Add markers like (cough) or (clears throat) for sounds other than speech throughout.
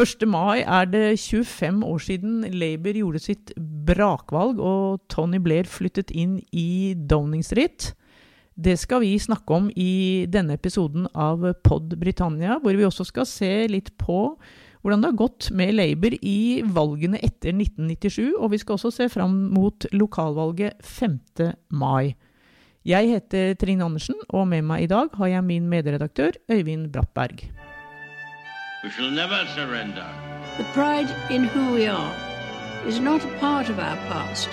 1. mai er det 25 år siden Labour gjorde sitt brakvalg og Tony Blair flyttet inn i Downing Street. Det skal vi snakke om i denne episoden av Pod Britannia, hvor vi også skal se litt på hvordan det har gått med Labour i valgene etter 1997, og vi skal også se fram mot lokalvalget 5. mai. Jeg heter Trine Andersen, og med meg i dag har jeg min medredaktør Øyvind Brattberg. We shall never surrender. The pride in who we are is not a part of our past.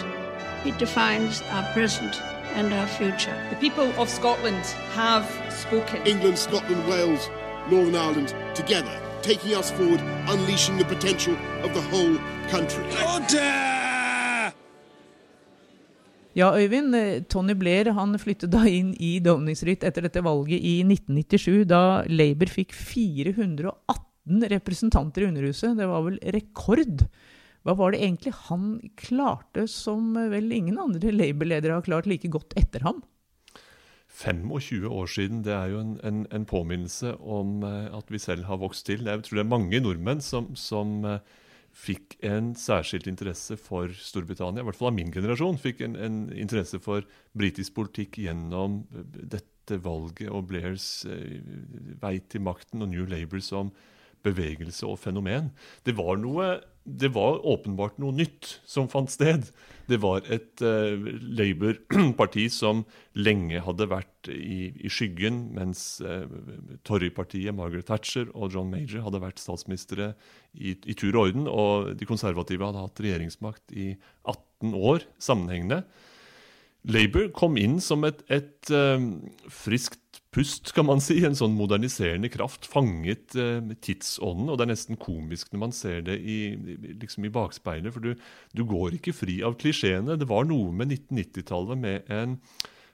It defines our present and our future. The people of Scotland have spoken. England, Scotland, Wales, Northern Ireland together, taking us forward, unleashing the potential of the whole country. Ja, Øyvind. eh, Tony Blair han flyttet da inn i Downing Street etter dette valget i 1997, da Labour fikk 418 representanter i Underhuset. Det var vel rekord. Hva var det egentlig han klarte som eh, vel ingen andre Labour-ledere har klart like godt etter ham? 25 år siden, det er jo en, en, en påminnelse om eh, at vi selv har vokst til. Jeg tror det er mange nordmenn som, som eh, fikk en særskilt interesse for Storbritannia, i hvert fall av min generasjon, fikk en, en interesse for britisk politikk gjennom dette valget og Blairs vei til makten og New Labour som bevegelse og fenomen. Det var, noe, det var åpenbart noe nytt som fant sted. Det var et uh, Labour-parti (clears throat) som lenge hadde vært i, i skyggen, mens uh, Tory-partiet, Margaret Thatcher og John Major hadde vært statsministre i, i tur og orden, og de konservative hadde hatt regjeringsmakt i 18 år sammenhengende. Labour kom inn som et, et uh, friskt pust, kan man si. En sånn moderniserende kraft. Fanget eh, tidsånden. Og det er nesten komisk når man ser det i, liksom i bakspeilet, for du, du går ikke fri av klisjeene. Det var noe med 1990-tallet med en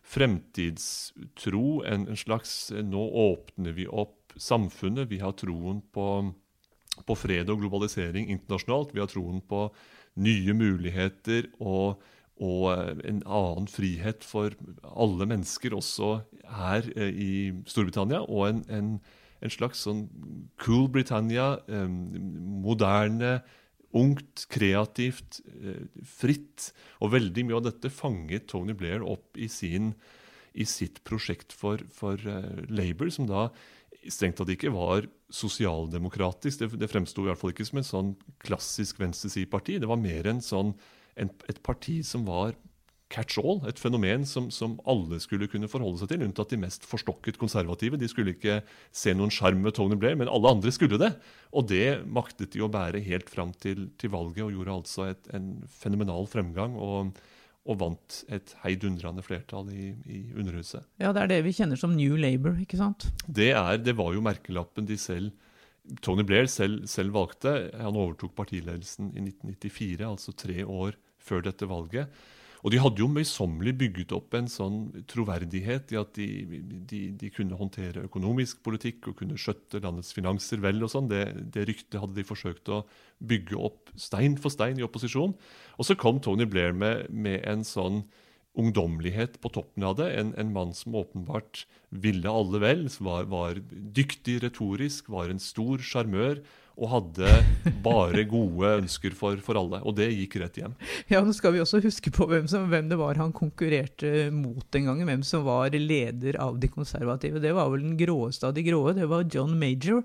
fremtidstro, en, en slags eh, Nå åpner vi opp samfunnet. Vi har troen på, på fred og globalisering internasjonalt. Vi har troen på nye muligheter og og eh, en annen frihet for alle mennesker, også her eh, i Storbritannia. Og en, en, en slags sånn cool Britannia, moderne, ungt, kreativt, eh, fritt. Og veldig mye av dette fanget Tony Blair opp i, sin, i sitt prosjekt for, for eh, Labour, som da strengt tatt ikke var sosialdemokratisk. Det, det fremsto i hvert fall ikke som en sånn klassisk venstresideparti. Det var mer en sånn en, et parti som var catch all, et fenomen som, som, alle skulle kunne forholde seg til, unntatt de mest forstokket konservative. De skulle ikke se noen sjarm med Tony Blair, men alle andre skulle det. Og det maktet de å bære helt fram til, til valget, og gjorde altså et, en fenomenal fremgang. og og vant et heidundrende flertall i, i Underhuset. Ja, det er det vi kjenner som New Labour, ikke sant? Det, er, det var jo merkelappen de selv Tony Blair selv, selv, valgte. Han overtok partiledelsen i 1994, altså tre år før dette valget. Og de hadde jo møysommelig bygget opp en sånn troverdighet i at de, de, de, kunne håndtere økonomisk politikk og kunne skjøtte landets finanser vel og sånn. Det, det, ryktet hadde de forsøkt å bygge opp stein for stein i opposisjon. Og så kom Tony Blair med, med en sånn ungdommelighet på toppen av det. En, en mann som åpenbart ville alle vel, var, var dyktig retorisk, var en stor sjarmør og hadde bare gode ønsker for, for, alle. Og det gikk rett hjem. Ja, Nå skal vi også huske på hvem, som, hvem, det var han konkurrerte mot den gangen. Hvem som var leder av de konservative. Det var vel den gråeste av de gråe. Det var John Major.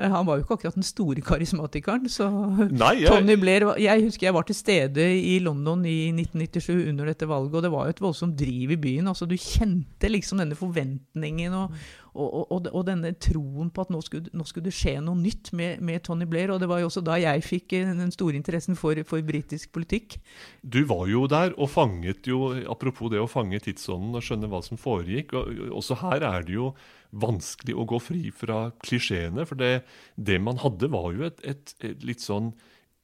Eh, han var jo ikke akkurat den store karismatikeren. så Nei, jeg... Tony Blair, jeg husker jeg var til stede i London i 1997 under dette valget, og det var jo et voldsomt driv i byen. altså Du kjente liksom denne forventningen og, og, og, og, denne troen på at nå skulle, nå skulle det skje noe nytt med, med, Tony Blair. Og det var jo også da jeg fikk den store interessen for, for britisk politikk. Du var jo der og fanget jo, apropos det å fange tidsånden og skjønne hva som foregikk. og Også her er det jo vanskelig å gå fri fra klisjeene. For det, det man hadde, var jo et, et, et litt sånn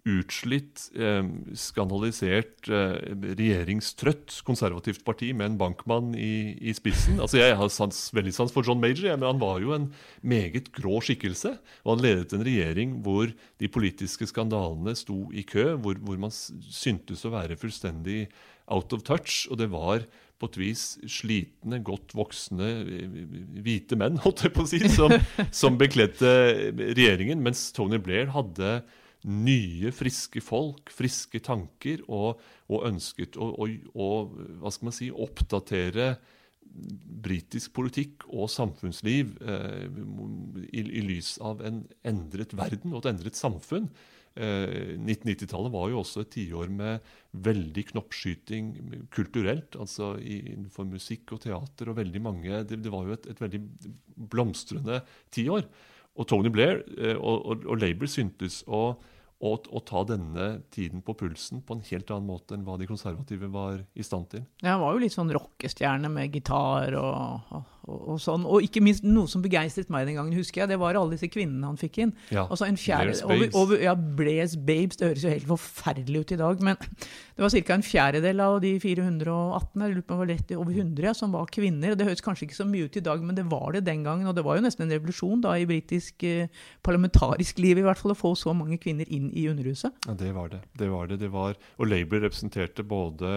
utslitt, eh, skandalisert, eh, regjeringstrøtt konservativt parti med en bankmann i, i spissen. Altså Jeg har sans, veldig sans for John Major, men han var jo en meget grå skikkelse. Og han ledet en regjering hvor de politiske skandalene sto i kø, hvor, hvor man syntes å være fullstendig out of touch. Og det var på et vis slitne, godt voksne eh, hvite menn (laughs) holdt jeg på å si, som, som bekledte regjeringen, mens Tony Blair hadde nye, friske folk, friske tanker, og, og ønsket å, hva skal man si, oppdatere britisk politikk og samfunnsliv eh, i, i lys av en endret verden og et endret samfunn. Eh, 1990-tallet var jo også et tiår med veldig knoppskyting kulturelt, altså innenfor musikk og teater og veldig mange Det, det var jo et, et veldig blomstrende tiår. Og Tony Blair eh, og, og, og Labour syntes å, å, å ta denne tiden på pulsen på en helt annen måte enn hva de konservative var i stand til. Ja, han var jo litt sånn rockestjerne med gitar og, og, og sånn. Og ikke minst noe som begeistret meg den gangen, husker jeg, det var alle disse kvinnene han fikk inn. Ja, Altså en fjerde, over, over, ja, Blaze Babes, det høres jo helt forferdelig ut i dag, men (laughs) det var ca. en fjerdedel av de 418, jeg lurer på om det var rett over 100, som var kvinner. Det høres kanskje ikke så mye ut i dag, men det var det den gangen. Og det var jo nesten en revolusjon da i britisk eh, parlamentarisk liv, i hvert fall, å få så mange kvinner inn i Underhuset. Ja, det var det. det, var det. det var, og Labour representerte både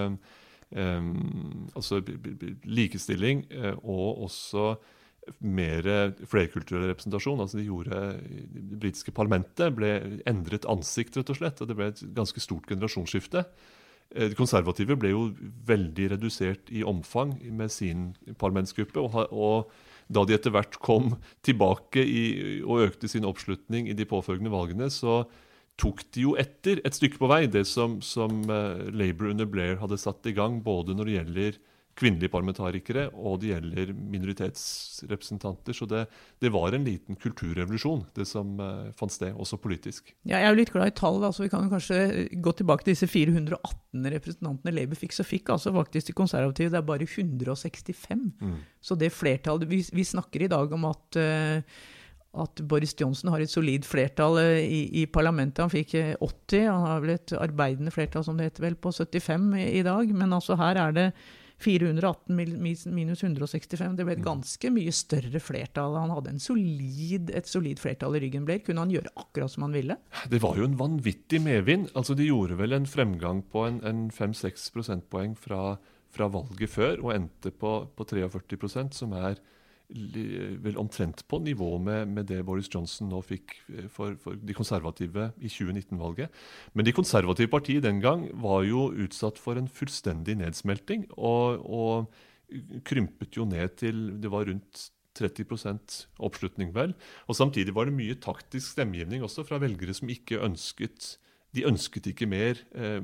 altså b- b- likestilling eh, og også mer flerkulturell representasjon. altså de gjorde, Det britiske parlamentet ble endret ansikt, rett og slett. og Det ble et ganske stort generasjonsskifte. Eh, De konservative ble jo veldig redusert i omfang med sin parlamentsgruppe. og, og da de etter hvert kom tilbake i, og økte sin oppslutning i de påfølgende valgene, så tok de jo etter et stykke på vei det som, som eh, Labour under Blair hadde satt i gang, både når det gjelder kvinnelige parlamentarikere og det gjelder minoritetsrepresentanter. Så det, det var en liten kulturrevolusjon, det som eh, fant sted, også politisk. Ja, jeg er jo litt glad i tall, så vi kan jo kanskje gå tilbake til disse 418 representantene Labour fikk. Så fikk altså faktisk de konservative det er bare 165. Så det flertallet vi, vi snakker i dag om at eh, at Boris Johnson har et solid flertall eh, i, i parlamentet. Han fikk eh, 80, han har vel et arbeidende flertall som det heter vel, på 75 i, i dag. Men altså her er det 418 minus 165. Det ble et ganske mye større flertall. Han hadde en solid, et solid flertall i ryggen. Blair. Kunne han gjøre akkurat som han ville? Det var jo en vanvittig medvind. Altså, De gjorde vel en fremgang på en, en 5-6 prosentpoeng fra, fra valget før, og endte på, på 43% som er vel omtrent på nivå med, med det Boris Johnson nå fikk eh, for, for de konservative i 2019-valget. Men de konservative partiet den gang var jo utsatt for en fullstendig nedsmelting, og, og krympet jo ned til Det var rundt 30 oppslutning, vel. Og samtidig var det mye taktisk stemmegivning også fra velgere som ikke ønsket de ønsket ikke mer eh,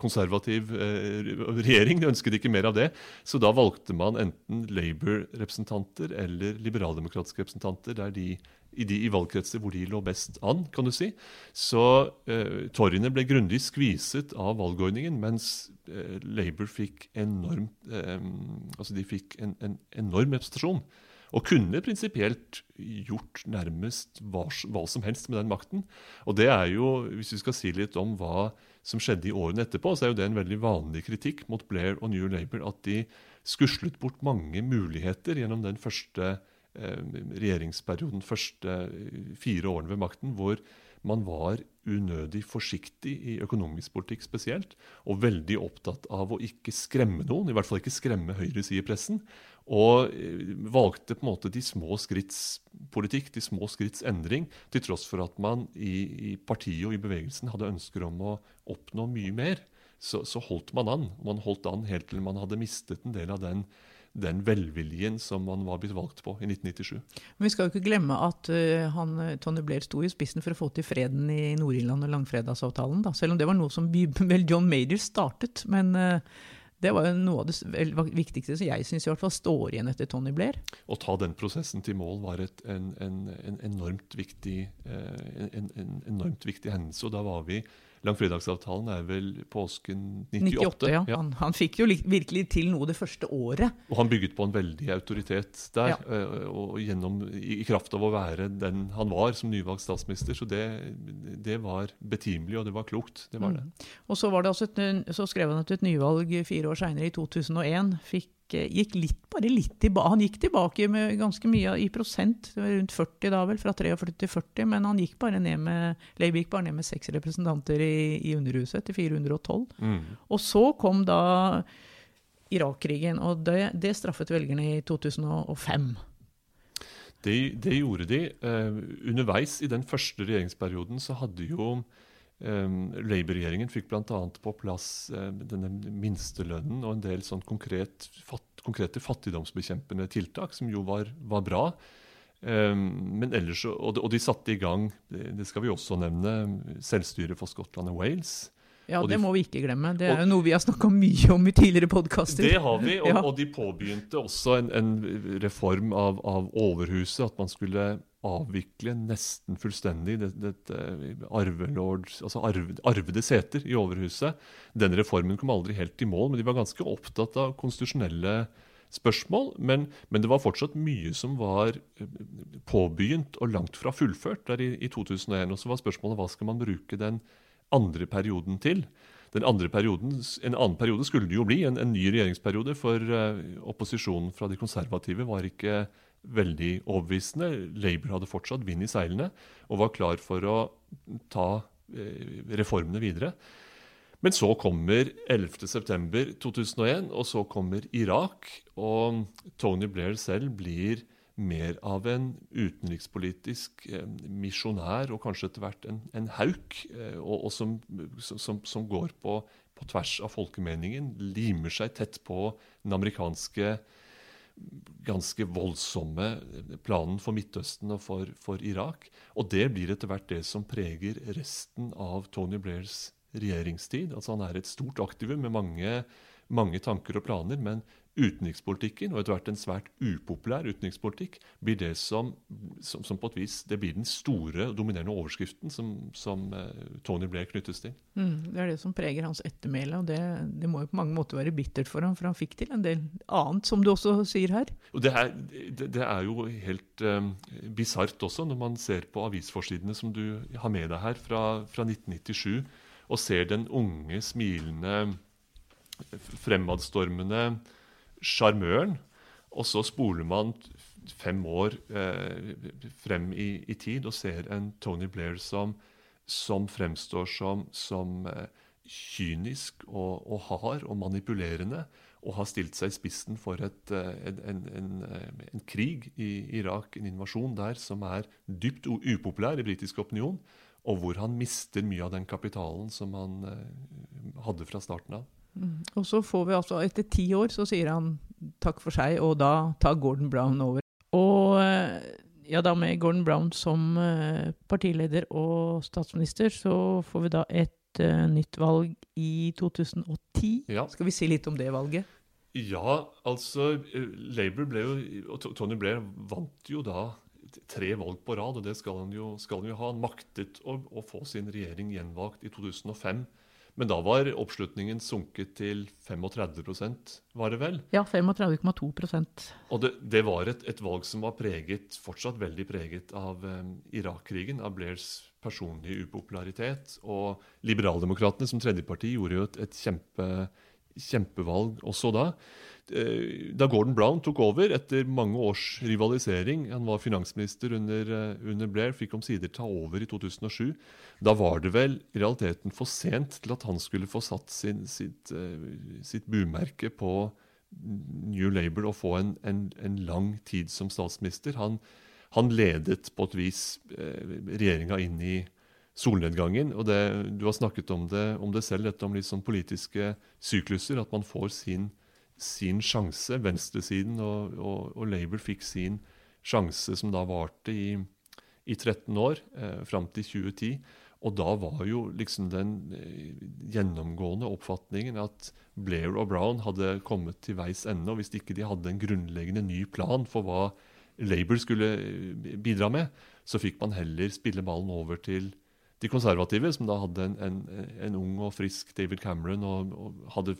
konservativ eh, regjering. De ønsket ikke mer av det. Så da valgte man enten Labour-representanter eller liberaldemokratiske representanter der de, i de i valgkretser hvor de lå best an, kan du si. Så eh, torgene ble grundig skviset av valgordningen, mens eh, Labour fikk enormt eh, Altså de fikk en, en enorm representasjon. Og kunne prinsipielt gjort nærmest hva, hva som helst med den makten. Og det er jo, hvis vi skal si litt om hva som skjedde i årene etterpå, så er jo det en veldig vanlig kritikk mot Blair og New Labour at de skuslet bort mange muligheter gjennom den første eh, regjeringsperioden, første eh, fire årene ved makten, hvor man var unødig forsiktig i økonomisk politikk spesielt, og veldig opptatt av å ikke skremme noen, i hvert fall ikke skremme høyresidepressen. Og eh, valgte på en måte de små skritts politikk, de små skritts endring, til tross for at man i, i partiet og i bevegelsen hadde ønsker om å oppnå mye mer. Så, så holdt man an. Man holdt an helt til man hadde mistet en del av den, den velviljen som man var blitt valgt på i 1997. Men vi skal jo ikke glemme at uh, han, Tony Blair sto i spissen for å få til freden i Nord-Irland og langfredagsavtalen. Da. Selv om det var noe som (laughs) vel John Major startet. Men uh, det var jo noe av det viktigste som jeg syns står igjen etter Tony Blair. Å ta den prosessen til mål var et, en, en, en, enormt viktig, en, en enormt viktig hendelse. Og da var vi Langfredagsavtalen er vel påsken 98? 98, ja. ja. Han, han fikk jo virkelig til noe det første året. Og han bygget på en veldig autoritet der, Ja. eh, og gjennom, i, kraft av å være den han var som nyvalgt statsminister. Så det, det var betimelig, og det var klokt. Det var det. Og så, var det altså et, så skrev han at et nyvalg fire år seinere, i 2001, fikk, gikk litt, bare litt tilbake. Han gikk tilbake med ganske mye i prosent, rundt 40 da vel, fra 43 til 40, men han gikk bare ned med, Labour gikk bare ned med seks representanter i, i Underhuset, til 412. Mm. Og så kom da Irak-krigen, og det, det straffet velgerne i 2005. Det, det gjorde de. Eh, underveis i den første regjeringsperioden så hadde jo Labour-regjeringen fikk bl.a. på plass eh, denne minstelønnen og en del sånn konkret, fatt, konkrete fattigdomsbekjempende tiltak, som jo var, var bra. Eh, men ellers, og, de, og de satte i gang, det, skal vi også nevne, selvstyret for Skottland og Wales. Ja, Og de- det må vi ikke glemme. Det og- er jo noe vi har snakka mye om i tidligere podkaster. Det har vi, og, Ja. og de påbegynte også en, en reform av, av overhuset. At man skulle avvikle nesten fullstendig dette det, arvelord, altså arv, arvede seter i overhuset. Den reformen kom aldri helt i mål, men de var ganske opptatt av konstitusjonelle spørsmål. Men, men det var fortsatt mye som var eh, påbegynt og langt fra fullført der i, i 2001. Og så var spørsmålet hva skal man bruke den andre perioden til? Den andre perioden, En annen periode skulle det jo bli, en, en ny regjeringsperiode. For eh, opposisjonen fra de konservative var ikke veldig overbevisende. Labour hadde fortsatt vind i seilene og var klar for å ta eh, reformene videre. Men så kommer 11.9.2001, og så kommer Irak. Og Tony Blair selv blir mer av en utenrikspolitisk eh, misjonær, og kanskje etter hvert en, en hauk, eh, og, og som, som, som går på, på tvers av folkemeningen, limer seg tett på den amerikanske ganske voldsomme planen for Midtøsten og for, for Irak. Og det blir etter hvert det som preger resten av Tony Blairs regjeringstid. Altså Han er et stort aktivum med mange, mange tanker og planer, men utenrikspolitikken, og etter hvert en svært upopulær utenrikspolitikk, blir det som, som, som på et vis det blir den store og dominerende overskriften som, som eh, Tony Blair knyttes til. Mm, det er det som preger hans ettermæle, og det, det må jo på mange måter være bittert for ham, for han fikk til en del annet, som du også sier her. Og det, er, det, det er jo helt um, bisart også, når man ser på avisforsidene som du har med deg her fra, fra 1997, og ser den unge, smilende, fremadstormende sjarmøren. Og så spoler man fem år eh, frem i, i, tid og ser en Tony Blair som, som fremstår som, som eh, kynisk og, og, hard og manipulerende, og har stilt seg i spissen for et, en, en, en, en, krig i Irak, en invasjon der, som er dypt upopulær i britisk opinion, og hvor han mister mye av den kapitalen som han eh, hadde fra starten av. Mm. Og så får vi altså, etter ti år, så sier han takk for seg, og da tar Gordon Brown over. Og ja, da med Gordon Brown som partileder og statsminister, så får vi da et uh, nytt valg i 2010. Ja. Skal vi si litt om det valget? Ja, altså Labour ble jo Og Tony Blair vant jo da tre valg på rad, og det skal han jo, skal han jo ha. Han maktet å, å få sin regjering gjenvalgt i 2005. Men da var oppslutningen sunket til 35% var det vel? Ja, 35,2 Og det, det var et, et, valg som var preget, fortsatt veldig preget av um, Irak-krigen, av Blairs personlige upopularitet. Og Liberaldemokratene som tredje parti gjorde jo et, et kjempe, kjempevalg også da. Da Gordon Brown tok over etter mange års rivalisering Han var finansminister under, under Blair, fikk omsider ta over i 2007. Da var det vel i realiteten for sent til at han skulle få satt sin, sitt, sitt bumerke på New Labour og få en, en, en lang tid som statsminister. Han, han ledet på et vis regjeringa inn i solnedgangen. og det, Du har snakket om det, om det selv, dette om litt sånn politiske sykluser. At man får sin sin sjanse. Venstresiden og, og, og, Labour fikk sin sjanse, som da varte i, i 13 år, eh, fram til 2010. Og da var jo liksom den eh, gjennomgående oppfatningen at Blair og Brown hadde kommet til veis ende. Og hvis ikke de hadde en grunnleggende ny plan for hva Labour skulle bidra med, så fikk man heller spille ballen over til, de konservative, som da hadde en, en, en ung og frisk David Cameron og, og, hadde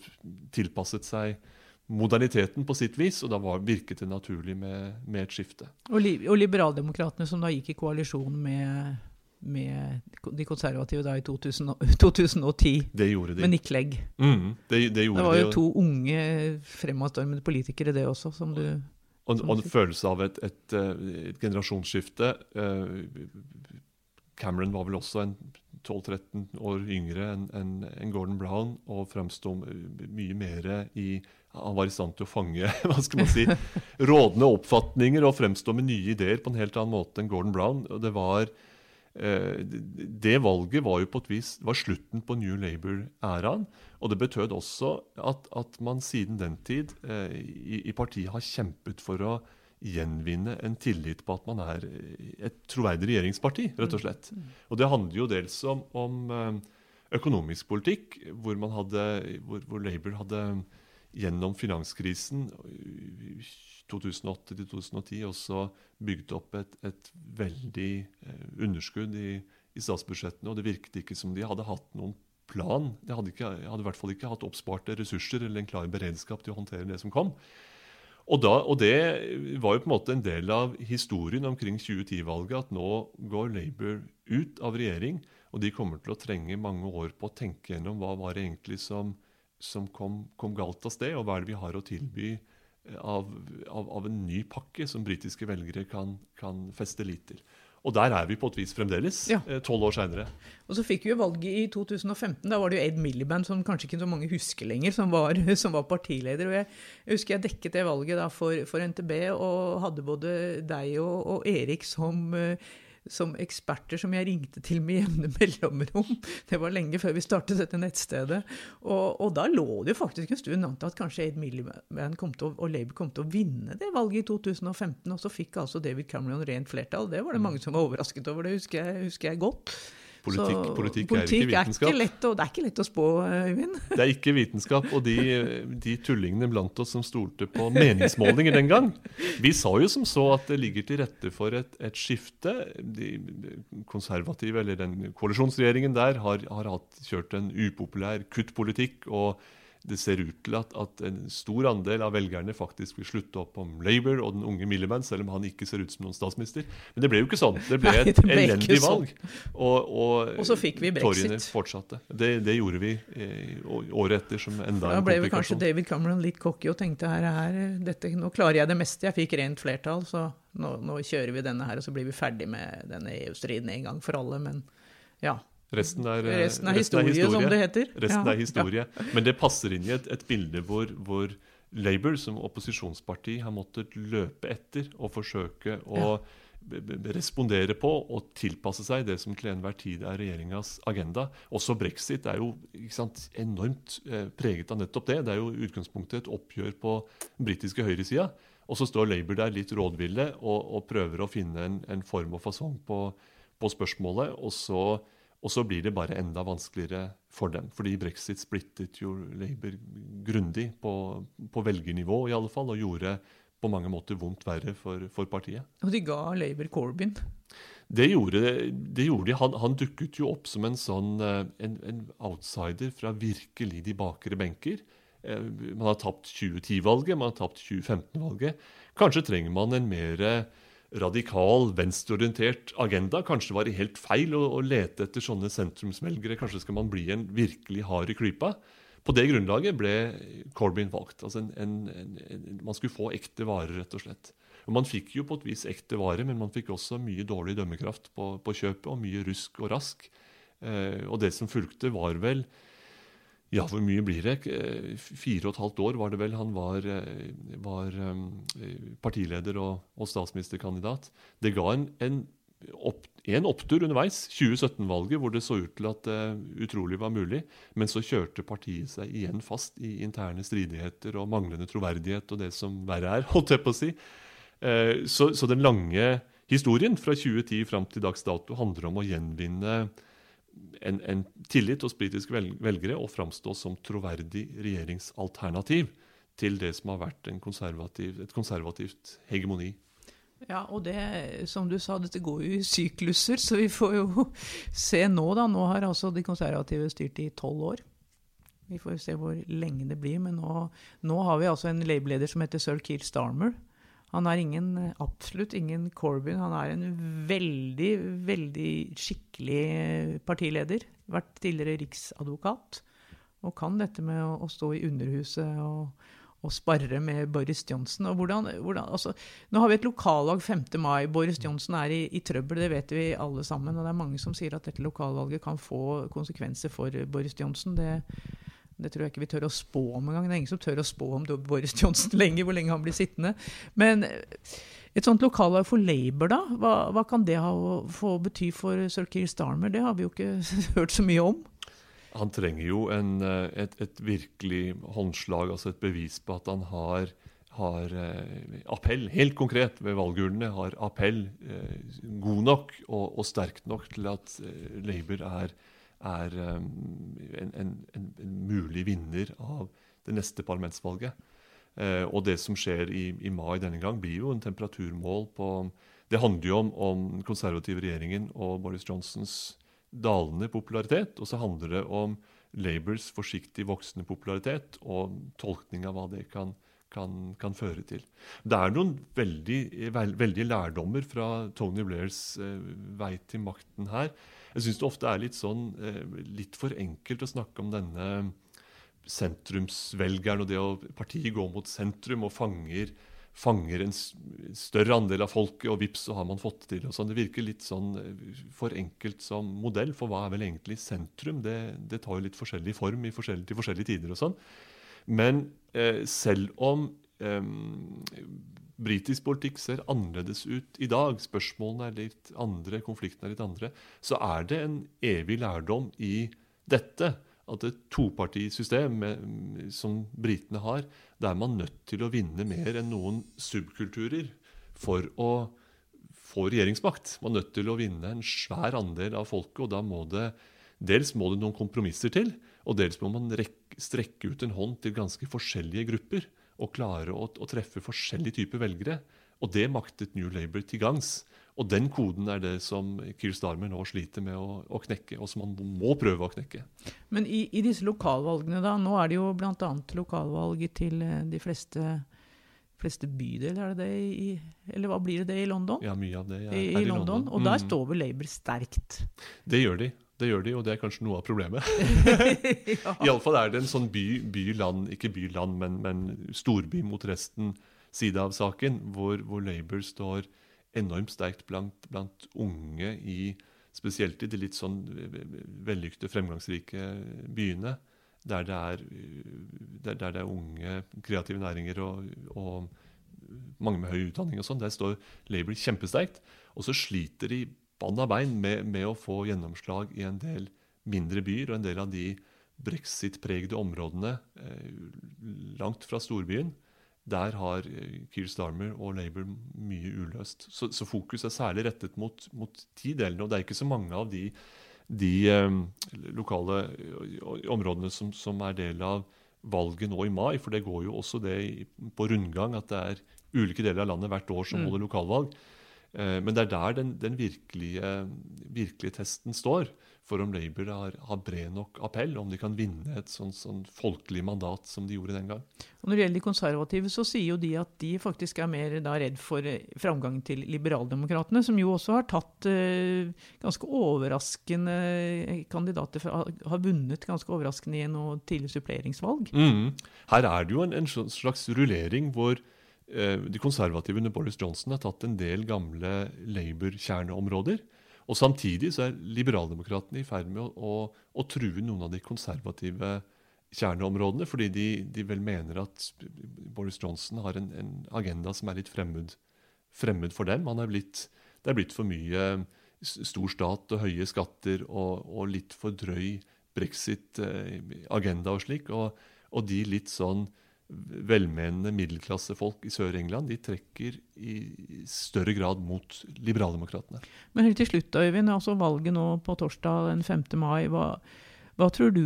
tilpasset seg moderniteten på sitt vis, og da var, virket det naturlig med, med et skifte. Og, li, og liberaldemokratene som da gikk i koalisjon med, med de konservative da i 2000, 2010, (laughs) Det gjorde de. med Nick Legg. Mm, det, det gjorde Det var jo to unge, fremadstormende politikere, det også, som du Og, og en følelse av et, et, eh, et generasjonsskifte. Eh, Cameron var vel også en 12-13 år yngre enn en, en Gordon Brown og framsto mye mer i Han var i stand til å fange (laughs) hva skal man si, (laughs) rådende oppfatninger og fremstå med nye ideer på en helt annen måte enn Gordon Brown. Og det var eh, det valget var jo på et vis var slutten på New Labour-æraen. Og det betød også at, at man siden den tid eh, i, i partiet har kjempet for å gjenvinne en tillit på at man er et troverdig regjeringsparti, rett og slett. Og det handler jo dels om, om eh, økonomisk politikk, hvor, man hadde, hvor, hvor Labour hadde gjennom finanskrisen 2008-2010 også bygd opp et, et veldig eh, underskudd i, i statsbudsjettene, og det virket ikke som de hadde hatt noen plan. De hadde, ikke, hadde i hvert fall ikke hatt oppsparte ressurser eller en klar beredskap til å håndtere det som kom. Og, da, og det var jo på en måte en del av historien omkring 2010-valget, at nå går Labour ut av regjering, og de kommer til å trenge mange år på å tenke gjennom hva var det egentlig som, som kom, kom galt av sted, og hva er det vi har å tilby av, av, av en ny pakke som britiske velgere kan, kan feste lit til. Og der er vi på et vis fremdeles, Ja. eh, tolv år seinere. Og så fikk vi jo valget i 2015. Da var det jo Ed Miliband, som kanskje ikke så mange husker lenger, som var, (laughs) som var partileder. Og jeg, jeg husker jeg dekket det valget da for, for NTB, og hadde både deg og, og Erik som, eh, som eksperter som jeg ringte til med jevne (laughs) mellomrom. Det var lenge før vi startet dette nettstedet. Og, og da lå det jo faktisk en stund an til at kanskje Ed Miliband kom til å, og Labour kom til å vinne det valget i 2015. Og så fikk altså David Cameron rent flertall. Det var det mange som var overrasket over. Det husker jeg, husker jeg godt. Politikk, Så politikk, er ikke vitenskap. Er ikke å- det er ikke lett å spå, Øyvind. (laughs) Det er ikke vitenskap. Og de, de tullingene blant oss som stolte på meningsmålinger den gang, vi sa jo som så at det ligger til rette for et, et skifte. De konservative, eller den koalisjonsregjeringen der, har, har hatt, kjørt en upopulær kuttpolitikk. og det ser ut til at, at en stor andel av velgerne faktisk vil slutte opp om Labour og den unge Miliband, selv om han ikke ser ut som noen statsminister. Men det ble jo ikke sånn. Det ble Nei, et ble elendig sånn. valg. Og, og, Og så fikk vi brexit. Torgene fortsatte. Det, det gjorde vi eh, året etter som enda Da ble vel kanskje. David Cameron litt cocky og tenkte her, her, dette, nå klarer jeg det meste. Jeg fikk rent flertall, så nå, nå kjører vi denne her, og så blir vi ferdig med denne EU-striden en gang for alle. Men ja. Resten er, eh, Resten er historie, som det heter. Resten Ja, er historie. Men det passer inn i et, et bilde hvor, hvor Labour som opposisjonsparti har måttet løpe etter og forsøke å b- respondere på og tilpasse seg det som til enhver tid er regjeringas agenda. Også brexit er jo ikke sant, enormt eh, preget av nettopp det. Det er jo i utgangspunktet et oppgjør på den britiske høyresida. Og så står Labour der litt rådville og, og prøver å finne en, en form og fasong på, på spørsmålet. Og så, og så blir det bare enda vanskeligere for dem. Fordi brexit splittet jo Labour grundig på, på velgernivå i alle fall, og gjorde på mange måter vondt verre for, for partiet. Og de ga Labour Corbyn. Det gjorde, det gjorde de. Han, han dukket jo opp som en sånn eh, en, en outsider fra virkelig de bakre benker. Eh, Man har tapt 2010-valget, man har tapt 2015-valget. Kanskje trenger man en mer radikal, venstreorientert agenda. Kanskje var det helt feil å, å lete etter sånne sentrumsvelgere. Kanskje skal man bli en virkelig hard i klypa. På det grunnlaget ble Corbyn valgt. Altså en, en, en, man skulle få ekte varer, rett og slett. Og Man fikk jo på et vis ekte varer, men man fikk også mye dårlig dømmekraft på, på kjøpet, og mye rusk og rask. Eh, og det som fulgte, var vel ja, hvor mye blir det? Eh, Fire og et halvt år var det vel han var, eh, var eh, partileder og, og statsministerkandidat. Det ga en, en, opp, en opptur underveis, 2017-valget, hvor det så ut til at det utrolig var mulig. Men så kjørte partiet seg igjen fast i interne stridigheter og manglende troverdighet og det som verre er, (laughs) holdt jeg på å si. Så, så den lange historien fra 2010 fram til dags dato handler om å gjenvinne en, en tillit hos britiske velgere og framstå som troverdig regjeringsalternativ til det som har vært konservativ, et konservativt hegemoni. Ja, og det, som du sa, dette går jo i sykluser, så vi får jo se nå, da. Nå har altså de konservative styrt i tolv år. Vi får se hvor lenge det blir, men nå, nå har vi altså en labeleder som heter Sir Keir Starmer. Han er ingen, absolutt ingen Corbyn. Han er en veldig, veldig skikkelig partileder. Vært tidligere riksadvokat. Og kan dette med å, å stå i Underhuset og og sparre med Boris Johnson. Og hvordan, hvordan, altså, nå har vi et lokalvalg 5. mai. Boris Johnson er i, i, trøbbel, det vet vi alle sammen. Og det er mange som sier at dette lokalvalget kan få konsekvenser for Boris Johnson. Det, det tror jeg ikke vi tør å spå om engang. Det er ingen som tør å spå om Boris Johnson lenger, hvor lenge han blir sittende. Men et sånt lokallag for Labour, da, hva, hva kan det ha, få bety for Sir Keir Starmer? Det har vi jo ikke (laughs) hørt så mye om. Han trenger jo en, eh, et, et, virkelig håndslag, altså et bevis på at han har, har eh, appell, helt konkret ved valgurnene, har appell eh, god nok og, og sterk nok til at eh, Labour er, er um, en, en, en, mulig vinner av det neste parlamentsvalget. Eh, og det som skjer i, i, mai denne gang, blir jo en temperaturmål på Det handler jo om, om den konservative regjeringen og Boris Johnsons dalende popularitet, og så handler det om Labours forsiktig voksende popularitet og tolkning av hva det kan, kan, kan føre til. Det er noen veldig, veldig lærdommer fra Tony Blairs eh, vei til makten her. Jeg syns det ofte er litt, sånn, eh, litt for enkelt å snakke om denne sentrumsvelgeren og det å partiet går mot sentrum og fanger fanger en større andel av folket, og vips, så har man fått det til. og sånn. Det virker litt sånn eh, for enkelt som modell, for hva er vel egentlig sentrum? Det, det tar jo litt forskjellig form i forskjellige, til forskjellige tider og sånn. Men eh, selv om eh, britisk politikk ser annerledes ut i dag, spørsmålene er litt andre, konfliktene er litt andre, så er det en evig lærdom i dette at et topartisystem som britene har, da er man nødt til å vinne mer enn noen subkulturer for å få regjeringsmakt. Man er nødt til å vinne en svær andel av folket, og da må det dels må det noen kompromisser til, og dels må man rekke, strekke ut en hånd til ganske forskjellige grupper og klare å, å treffe forskjellige typer velgere. Og det maktet New Labour til gangs. Og den koden er det som Keir Starmer nå sliter med å, å, knekke, og som han må prøve å knekke. Men i, i disse lokalvalgene, da, nå er det jo bl.a. lokalvalg til eh, de fleste, fleste bydeler, er det det i, eller hva blir det det i London? Ja, mye av det er, I, i, i London. Og der mm. står vel Labour sterkt? Det gjør de. Det gjør de, og det er kanskje noe av problemet. (laughs) (laughs) ja. Iallfall er det en sånn by-land, by ikke by-land, men, men, storby mot resten side av saken, hvor, hvor Labour står enormt sterkt blant, blant, unge i spesielt i de litt sånn vellykkede, fremgangsrike byene. Der det, er, der, der det er, unge, kreative næringer og, og mange med høy utdanning og sånn. Der står Labour kjempesterkt. Og så sliter de bann av bein med, med, å få gjennomslag i en del mindre byer og en del av de brexit-pregede områdene eh, langt fra storbyen der har eh, Keir Starmer og Labour mye uløst. Så, så fokus er særlig rettet mot, mot, de delene. Og det er ikke så mange av de, de um, lokale eh, områdene som, som, er del av valget nå i mai. For det går jo også det på rundgang at det er ulike deler av landet hvert år som mm. holder lokalvalg. Uh, men det er der den, den virkelige, virkelige testen står for om Labour har, har, bred nok appell, om de kan vinne et sånn, sånn, folkelig mandat som de gjorde den gang. Og Når det gjelder de konservative, så sier jo de at de faktisk er mer da, redd for framgang framgangen til liberaldemokratene, som jo også har tatt eh, ganske overraskende kandidater, for, har vunnet ganske overraskende i noe tidlig suppleringsvalg. Mm. Her er det jo en, en slags rullering hvor de konservative under Boris Johnson har tatt en del gamle Labour-kjerneområder. Og Samtidig så er liberaldemokratene i ferd med å, å, å, true noen av de konservative kjerneområdene, fordi de, de vel mener at Boris Johnson har en, en agenda som er litt fremmed, fremmed for dem. Er blitt, det er blitt for mye stor stat og høye skatter og, og litt for drøy brexit-agenda og slik. Og, og de litt sånn velmenende middelklassefolk i Sør-England de trekker i større grad mot liberaldemokratene. Men helt til slutt, Øyvind, altså valget nå på torsdag den 5. mai. Hva, hva tror du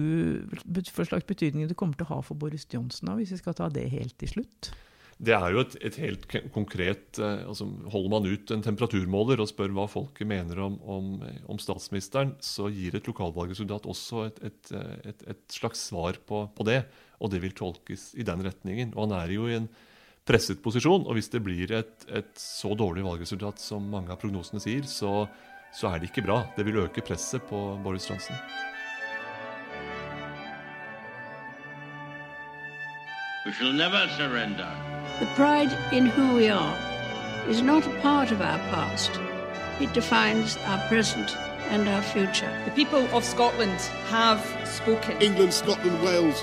for slags betydning det kommer til å ha for Boris Johnson, da, hvis vi skal ta det helt til slutt? det er jo et, et helt konkret eh, altså Holder man ut en temperaturmåler og spør hva folket mener om, om, om statsministeren, så gir et lokalvalgresultat også et, et, eh, et, et slags svar på, på det. Og det vil tolkes i den retningen. Og han er jo i en presset posisjon. Og hvis det blir et, et så dårlig valgresultat som mange av prognosene sier, så, så er det ikke bra. Det vil øke presset på Boris Johnson. We shall never surrender. The pride in who we are is not a part of our past. It defines our present and our future. The people of Scotland have spoken. England, Scotland, Wales,